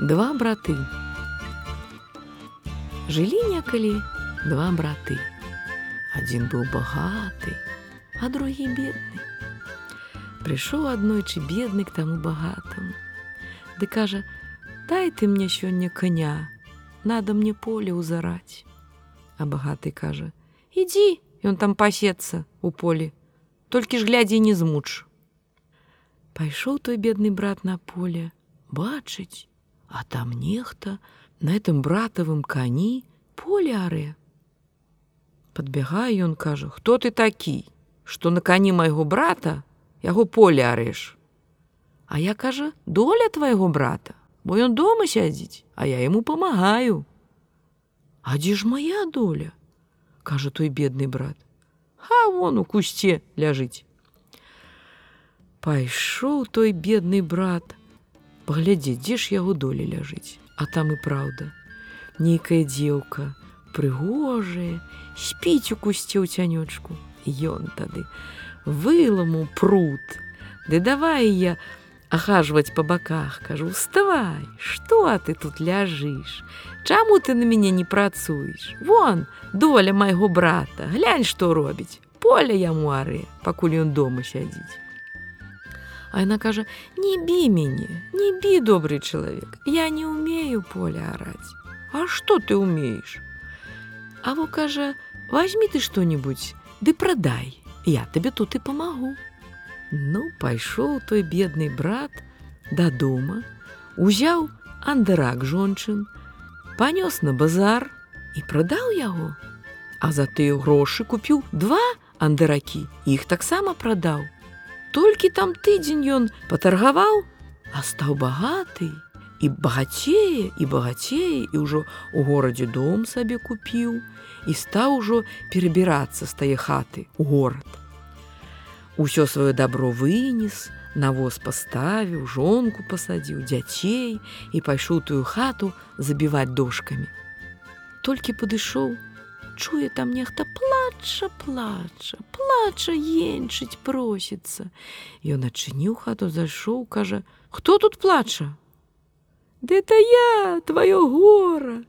Два браты. Жылі некалі два браты. Адзін быў багаты, а другі бедны. Прыйшоў аднойчы бедны к таму багатаму. Ды кажа: « Дай ты мне сёння коня, надо мне поле ўзараць. А багаты кажа: « Ідзі, ён там пасецца у полі, толькі ж глядзі не змуч. Пайшоў той бедны брат на поле, бачыць, а там нехта на этом братавым кані поле аре. Падбягае ён кажа: « Хто ты такі, што на кані майго брата яго поле арэш. А я кажа, доля твайго брата, бо ён дома сядзіць, а я яму памагаю. А дзе ж моя доля? кажа той бедны брат. Ха вон у кусце ляжыць. Пайшоў той бедны брат, паглядзе, дзе ж яго доля ляжыць, А там і праўда. Нейкая дзеўка, прыгожая, спіць у кусце ў цянёчку. Ён тады выламу пруд. Ды давай я ахажваць па баках, кажу, вставай, што ты тут ляжыш? Чаму ты на мяне не працуеш? Вон, доля майго брата, глянь, што робіць. Поле яму ары, пакуль ён дома сядзіць. А яна кажа: « Не бі мяне, не бі добрый чалавек, Я не умею поля араць. А што ты умееш? А во кажа: « Возьми ты што-нибудь, ды прадай, я табе тут і памагу. Ну, пайшоў той бедны брат дадому, узяў андырак жончын, панёс на базар і прадаў яго. А за тыя грошы купіў два андыракі, іх таксама прадаў. Толькі там тыдзень ён патаргаваў, а стаў багаты і багацее і багацее і ўжо у горадзе дом сабе купіў і стаў ужо перабірацца з тае хаты у горад. Усё сваё дабро вынес, навоз паставіў, жонку пасадзіў дзяцей і пайшоў тую хату забіваць дошкамі. Толькі падышоў, чуе там нехта плача, плача, плача енчыць просіцца. Ён адчыніў хату, зайшоў, кажа: « Хто тут плача? Ды это я, твоё гора.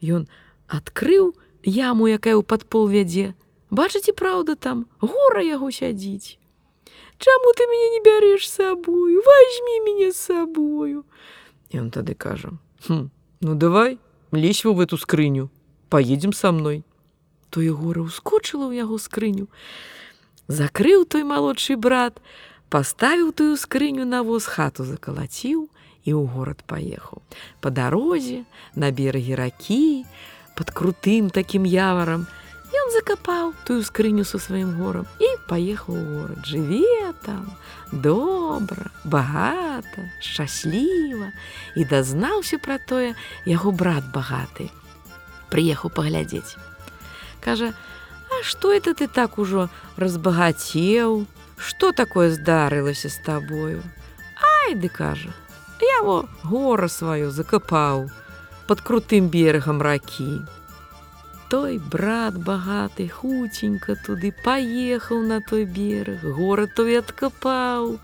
Ён адкрыў яму, якая ў падпол вядзе. Бачыце, праўда, там гора яго сядзіць. Чаму ты мяне не бярэш сабою, возьми мяне з сабою. Ён тады кажа: «Хм, ну давай, лезь в эту скрыню, поедем со мной тое гора ўскочыла ў яго скрыню. Закрыў той малодшы брат, паставіў тую скрыню на воз хату закалаціў і ў горад паехаў. Па дарозе, на берагі ракі, под крутым такім яварам, Ён закапаў тую скрыню со сваім горам і паехаў у горад. Жыве там, добра, багата, шчасліва і дазнаўся пра тое яго брат багаты. Прыехаў паглядзець кажа: « А што это ты так ужо разбагацеў? Што такое здарылася з табою? Ай ды кажа, Я во гора сваю закапаў под крутым берагам ракі. Той брат багаты хуценька туды паехаў на той бераг, горад той адкапаў,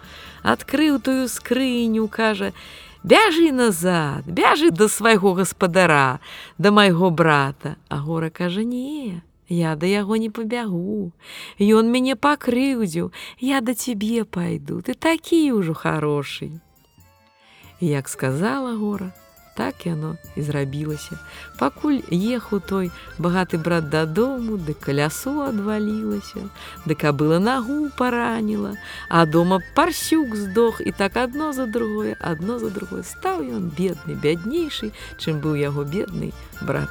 адкрыў тую скрыню, кажа: « Бяжы назад, бяжы да свайго гаспадара, да майго брата, А гора кажа не, Я да яго не пабягу. Ён мяне пакрыўдзіў, я да цябе пайду, ты такі ўжо хороший. Як сказала гора, так яно і зрабілася. Пакуль ехаў той багаты брат дадому, ды калясу адвалілася, ды кабыла нагу параніла, а дома парсюк здох і так адно за другое, адно за другое стаў ён бедны, бяднейшы, чым быў яго бедны брат.